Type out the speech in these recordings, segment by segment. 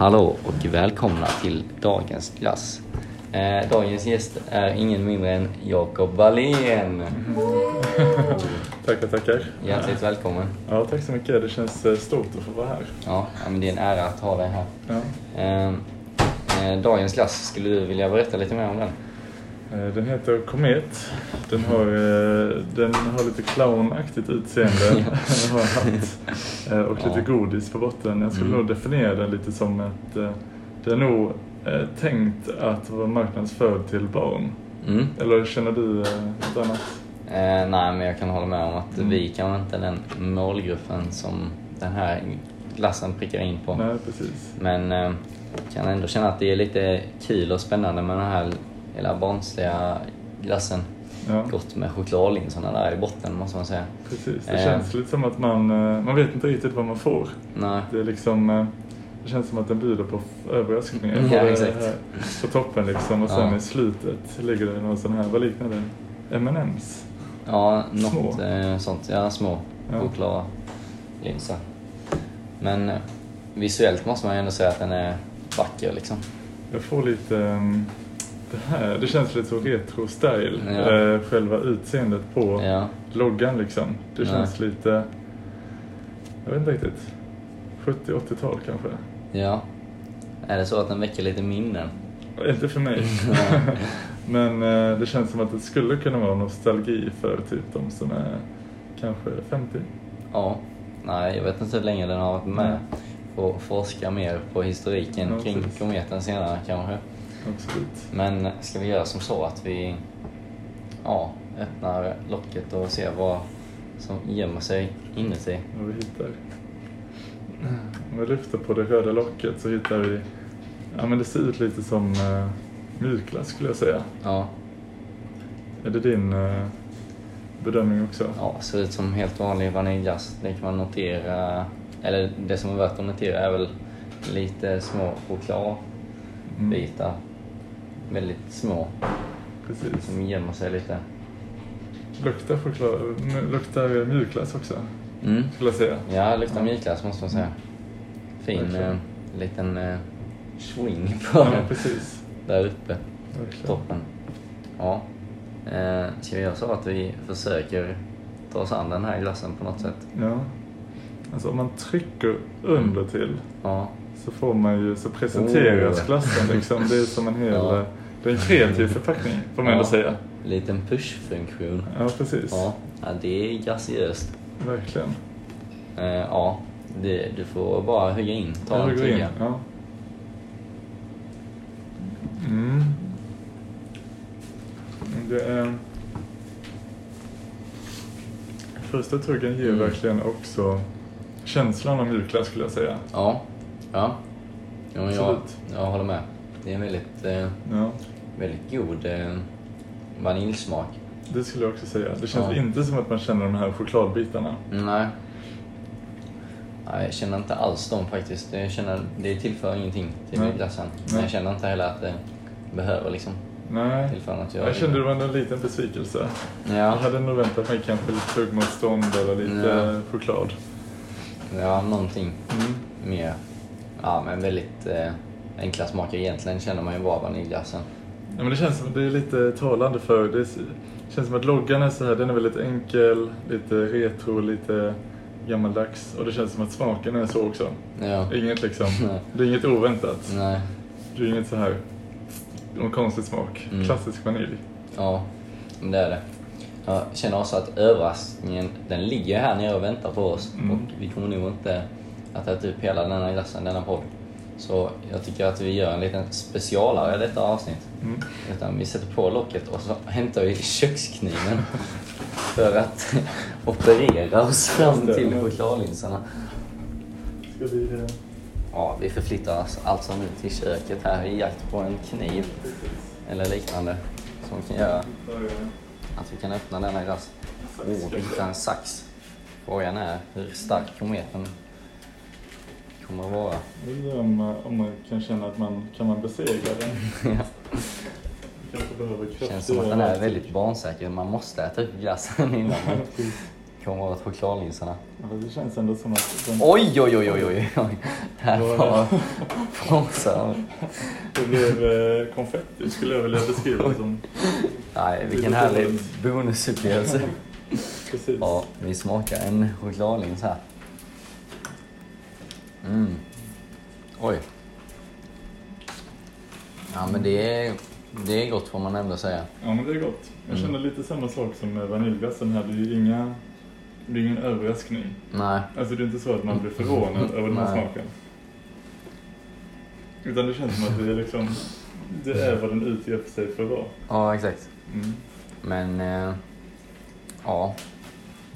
Hallå och välkomna till dagens glass. Eh, dagens gäst är ingen mindre än Jakob Wallén. Tackar, tackar. Hjärtligt välkommen. Ja, tack så mycket. Det känns eh, stort att få vara här. Ja, men det är en ära att ha dig här. Ja. Eh, eh, dagens glass, skulle du vilja berätta lite mer om den? Eh, Den heter Komet. Den har, eh, den har lite clownaktigt utseende. Den eh, och lite godis på botten. Jag skulle Mm. nog definiera den lite som ett... eh, Det är nog tänkt att vara marknadsförd till barn. Mm. Eller känner du något annat? Eh, nej, men jag kan hålla med om att Mm. vi kan inte den målgruppen som den här glassen prickar in på. Nej, precis. Men eh, kan ändå känna att det är lite kul och spännande med den här lilla barnsliga glassen. Ja, Gott med chokladlinserna där i botten måste man säga. precis. Det Eh. känns lite som att man... eh, Man vet inte riktigt vad man får. Nej. Det är liksom... eh, Det känns som att den bjuder på överraskningar. Ja, Både exakt. På toppen liksom och sen Ja. i slutet ligger det någon sån här, vad liknar det? M&M's? Ja, något Små. Eh, sånt. Ja, små Ja. chokladlinser. Men visuellt måste man ju ändå säga att den är vacker liksom. Jag får lite... ehm, Det här, det känns lite så retro-style. Ja. eh, Själva utseendet på Ja, loggan liksom. Det känns lite... Jag vet inte riktigt. 70-80-tal kanske. ja. Är det så att den väcker lite minnen? Inte för mig. Men eh, det känns som att det skulle kunna vara nostalgi för typ de som är kanske 50. Ja. Nej, jag vet inte hur länge den har varit med. Nej. Får forska mer på historiken Ja, kring kometen senare kanske. Absolut. Men ska vi göra som så att vi ja, öppnar locket och ser vad som gömmer sig inuti? Vad vi hittar. Om vi lyfter på det röda locket så hittar vi, ja men det ser ut lite som uh, mjukglass skulle jag säga. Ja, Är det din eh, bedömning också? ja, ser ut som helt vanlig vaniljglass. Det kan man notera, eller det som är värt att notera är väl lite små chokladbitar. Mm, Väldigt små, precis. som gömmer sig lite. Luktar choklad, luktar mjukglass också Mm. skulle jag säga. Ja, luktar mjukglass måste man säga. Fin Verkligen. eh, liten eh, swing på Ja, den precis. där uppe. Verkligen. Toppen. Ja. Eh, ska vi göra så att vi försöker ta oss an den här glassen på något sätt? Ja. Alltså om man trycker under till Ja. så får man ju, så presenteras Oh. glassen liksom. Det är som en hel, Ja. Det är en kreativ förpackning får man Ja. ändå säga. Liten push-funktion. Ja, precis. Ja. det är graciöst. Verkligen. Eh, ja, det, du får bara hugga in. Ta Jag en tugga. Ja. Mm. Det är... Första tuggen ger Mm. verkligen också känslan av mjukglass skulle jag säga. Ja. Ja. ja jag, jag håller med. Det är en väldigt, eh, Ja, väldigt god eh, vaniljsmak. det skulle jag också säga. Det känns Ja. inte som att man känner de här chokladbitarna. Nej. Nej, jag känner inte alls dem faktiskt. Jag känner, det tillför ingenting till Nej. glassen. Men jag känner inte heller att det behöver liksom Nej. tillföra något. Jag kände det var en liten besvikelse. Jag Ja, hade nog väntat mig kanske lite tuggmotstånd eller lite Ja. choklad. ja, någonting Mm. mer. Ja, men väldigt eh, enkla smaker. Egentligen känner man ju bara vaniljglassen. Ja, men det känns som det är lite talande för det känns som att loggan är så här, den är väldigt enkel, lite retro, lite gammaldags och det känns som att smaken är så också. Ja. Inget liksom, det är inget oväntat. Nej. Det är inget så här, någon konstig smak. Mm. Klassisk vanilj. Ja, det är det. Jag känner också att överraskningen, den ligger här nere och väntar på oss. Mm. Och vi kommer nog inte att äta upp hela denna glassen, denna podd. Så jag tycker att vi gör en liten specialare i detta avsnitt. Mm. Utan vi sätter på locket och så hämtar vi kökskniven för att operera oss fram till chokladlinserna. Ska vi... eh, Ja, vi förflyttar oss alltså nu till köket här i jakt på en kniv eller liknande som kan göra att vi kan öppna denna glass. Oh, vi hittar en sax. Frågan är hur stark kometen kommer att vara. Undrar om, eh, om man kan känna att man kan man besegra den. Ja. Känns som att den är väldigt barnsäker. Man måste äta upp glassen innan man kommer åt chokladlinserna. Ja, Det känns ändå som att den, Oj, oj, oj, oj, oj. oj. Här var Frossa. det blev eh, konfetti skulle jag vilja beskriva det som. Nej, vilken härlig bonusupplevelse. Precis. Ja, vi smakar en chokladlins här. Mm. Oj. Ja, men det är, det är gott får man ändå säga. Ja men det är gott. Jag Mm. känner lite samma sak som med vaniljglassen här. Det är ju inga, det är ingen överraskning. Nej. Alltså det är inte så att man blir förvånad över den här Nej. smaken. Utan det känns som att det är liksom, det är vad den utger för sig för att vara. Ja, exakt. Mm. Men eh, ja,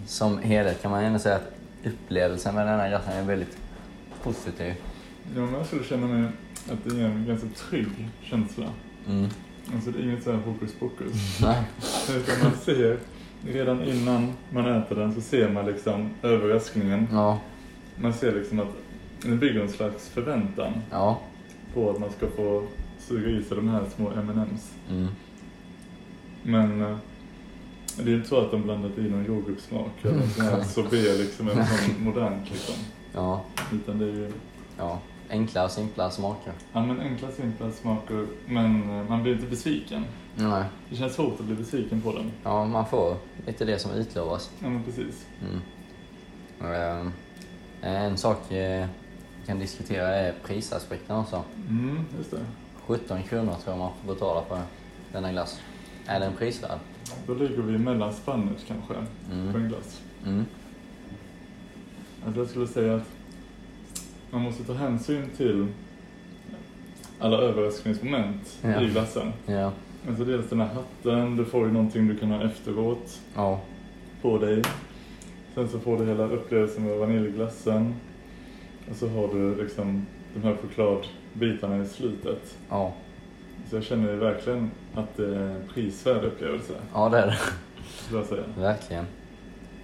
som helhet kan man ändå säga att upplevelsen med den här glassen är väldigt positiv. Ja men jag skulle känna mig att det är en ganska trygg känsla. Mm. Alltså det är inget så här hokus pokus. Nej. Utan man ser, redan innan man äter den så ser man liksom överraskningen. Ja, Man ser liksom att den bygger en slags förväntan ja. på att man ska få suga i sig de här små M&M's. Mm. Men eh, det är ju inte så att de blandat i någon jordgubbssmak eller en sån här sorbet liksom, eller sån modernt liksom. Ja, Utan det är ju, ja. Enkla och simpla smaker. ja men enkla simpla smaker men eh, man blir inte besviken. Nej. Det känns svårt att bli besviken på den. Ja, man får lite det som utlovas. Ja men precis. Mm. Eh, En sak eh, vi kan diskutera är prisaspekten också. Mm, just det. 17 kronor tror jag man får betala för denna glass. Är den prisvärd? Då ligger vi mellan spannet kanske, på en Mm. glass. Mm. Alltså jag skulle säga att man måste ta hänsyn till alla överraskningsmoment Ja. i glassen. Ja. Alltså dels den här hatten, du får ju någonting du kan ha efteråt Ja. på dig. Sen så får du hela upplevelsen med vaniljglassen. Och så har du liksom de här chokladbitarna i slutet. Ja. Så jag känner verkligen att det är en prisvärd upplevelse, Ja, det är det. skulle jag säga. Verkligen.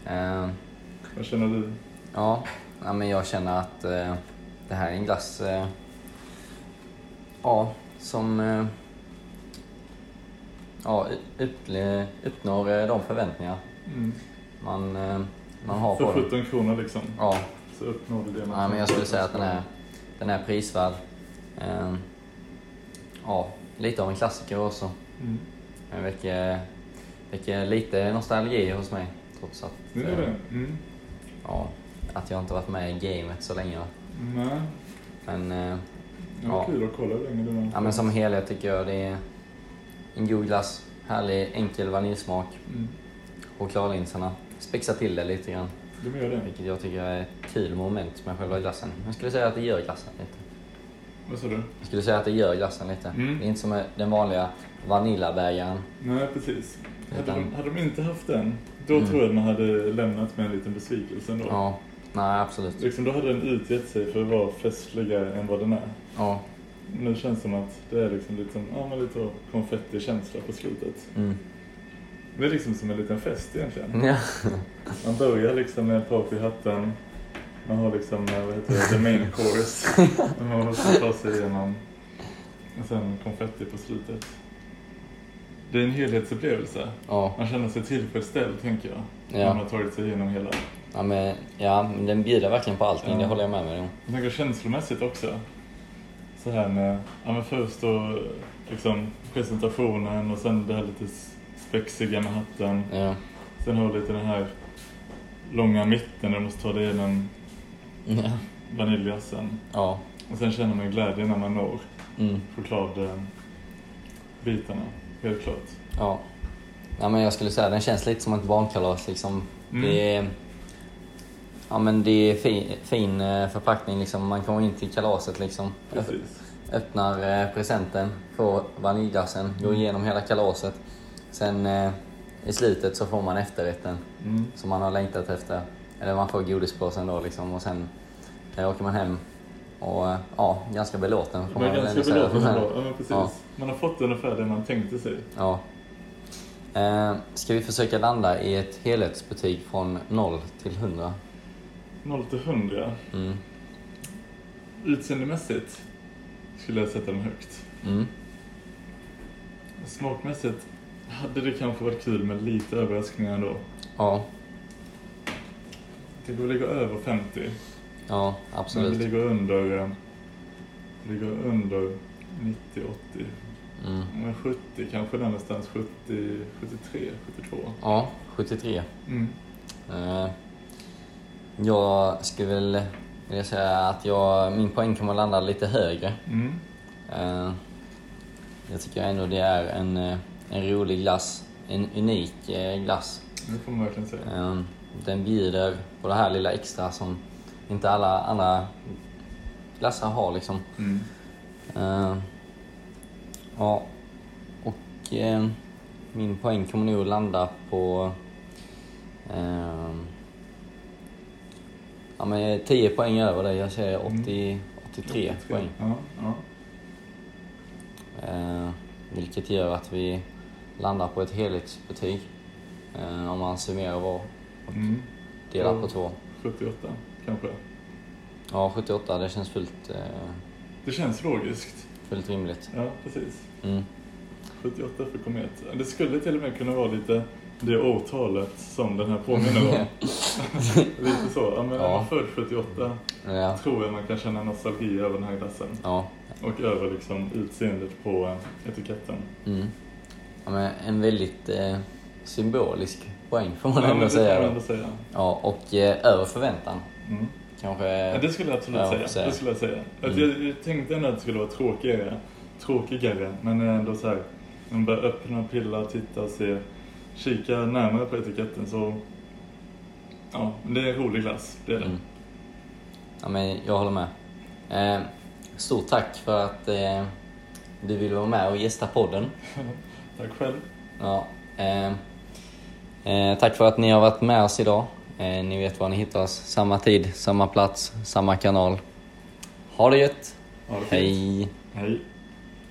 Eh, Vad känner du? Ja, ja men jag känner att eh, det här är en glass eh, ja, som eh, ja, upple, uppnår eh, de förväntningar Mm. man, eh, man har För på den. 17 kronor liksom, Ja, så uppnår du det man ja, men jag skulle säga att den är, den är prisvärd. Eh, ja, lite av en klassiker också. Mm. Den väcker, väcker lite nostalgi hos mig trots att, Det är eh, det. Mm. ja, att jag inte varit med i gamet så länge. Nej, Men eh, det var Ja. kul att kolla hur länge du var Ja, men som helhet tycker jag det är en god glass. Härlig, enkel vaniljsmak. Mm. Chokladlinserna. Spexa till det lite grann. Du gör det? Vilket jag tycker är ett kul moment med själva glassen. Jag skulle säga att det gör glassen lite. Vad sa du? Jag skulle säga att det gör glassen lite. Mm. Det är inte som den vanliga vaniljabägaren. Nej, precis. Hade de, hade de inte haft den, då Mm. tror jag man hade lämnat med en liten besvikelse ändå. Ja, nej absolut. Liksom, då hade den utgett sig för att vara festligare än vad den är. Ja, Nu känns det som att det är liksom lite, som, ja, men lite konfettikänsla på slutet. mm. Det är liksom som en liten fest egentligen. ja. Man börjar liksom med partyhatten. Man har liksom, eh, vad heter det, the main course. Man måste ta sig igenom. Och sen konfetti på slutet. Det är en helhetsupplevelse. ja. Man känner sig tillfredsställd, tänker jag. När Ja. man har tagit sig igenom hela. ja, men, ja men den bjuder verkligen på allting. Ja. Det håller jag med mig om. Jag tänker känslomässigt också. Så här med, ja men först då liksom presentationen och sen det här lite spexiga med hatten. Ja. Sen har du lite den här långa mitten där du måste ta dig igenom Ja. vaniljglassen. Ja. Och sen känner man glädje när man når Mm. chokladbitarna. Helt klart. Ja. ja men jag skulle säga den känns lite som ett barnkalas liksom. Mm. Det är, ja, men det är fin, fin eh, förpackning liksom. Man kommer in till kalaset liksom. Precis. Öppnar eh, presenten, får vaniljglassen, går Mm. igenom hela kalaset. Sen eh, i slutet så får man efterrätten Mm. som man har längtat efter. Eller man får godispåsen då liksom och sen åker man hem och eh, ja, ganska belåten får Man ganska säga. belåten ändå. Ja, men precis. Ja. Man har fått ungefär det man tänkte sig. Ja. Eh, ska vi försöka landa i ett helhetsbetyg från 0 till 100? 0 till 100. Mm. Utseendemässigt skulle jag sätta den högt. Mm. Smakmässigt hade det kanske varit kul med lite överraskningar ändå. Ja. Det går att ligga över 50. Ja, Men vi absolut. ligger under, eh, ligger under 90-80. Mm. Men 70 kanske där någonstans. 70, 73, 72. Ja, 73. Mm. Eh, Jag skulle väl vilja säga att jag, min poäng kommer landa lite högre. Mm. Eh, Jag tycker ändå det är en, en rolig glass. En unik glass. Det får man verkligen säga. Den bjuder på det här lilla extra som inte alla andra glassar har liksom. Mm. Eh, Ja, och eh, min poäng kommer nog landa på eh, ja, men 10 poäng över det. Jag säger 80, 83 poäng. Ja, ja. Eh, vilket gör att vi landar på ett helhetsbetyg. Eh, om man summerar var och Mm. delar på två. 78 kanske. Ja, 78, det känns fullt, eh, Det känns logiskt. fullt rimligt. Ja, precis. Mm. 78 för komet. Det skulle till och med kunna vara lite det årtalet som den här påminner om. lite så. Ja, men Ja. född 78 Ja, tror jag man kan känna nostalgi över den här glassen. ja. Och över liksom utseendet på eh, etiketten. Mm. ja men en väldigt eh, symbolisk poäng får man Ja, ändå säga. man då. ändå säga. Ja, och eh, över förväntan. Mm. Kanske... Ja, det skulle jag absolut Ja, säga. säga. Det skulle jag säga. Att Mm. jag, jag tänkte ändå att det skulle vara tråkigare. Tråkigare, men ändå så här. Man börjar öppna, pilla, titta, se, kika närmare på etiketten så... Ja, det är en rolig glass. Det är det. Mm. Ja, men jag håller med. Eh, stort tack för att eh, du ville vara med och gästa podden. Tack själv. Ja, eh, eh, tack för att ni har varit med oss idag. Eh, ni vet var ni hittar oss. Samma tid, samma plats, samma kanal. Ha det gött! Ha det. Hej! Hej.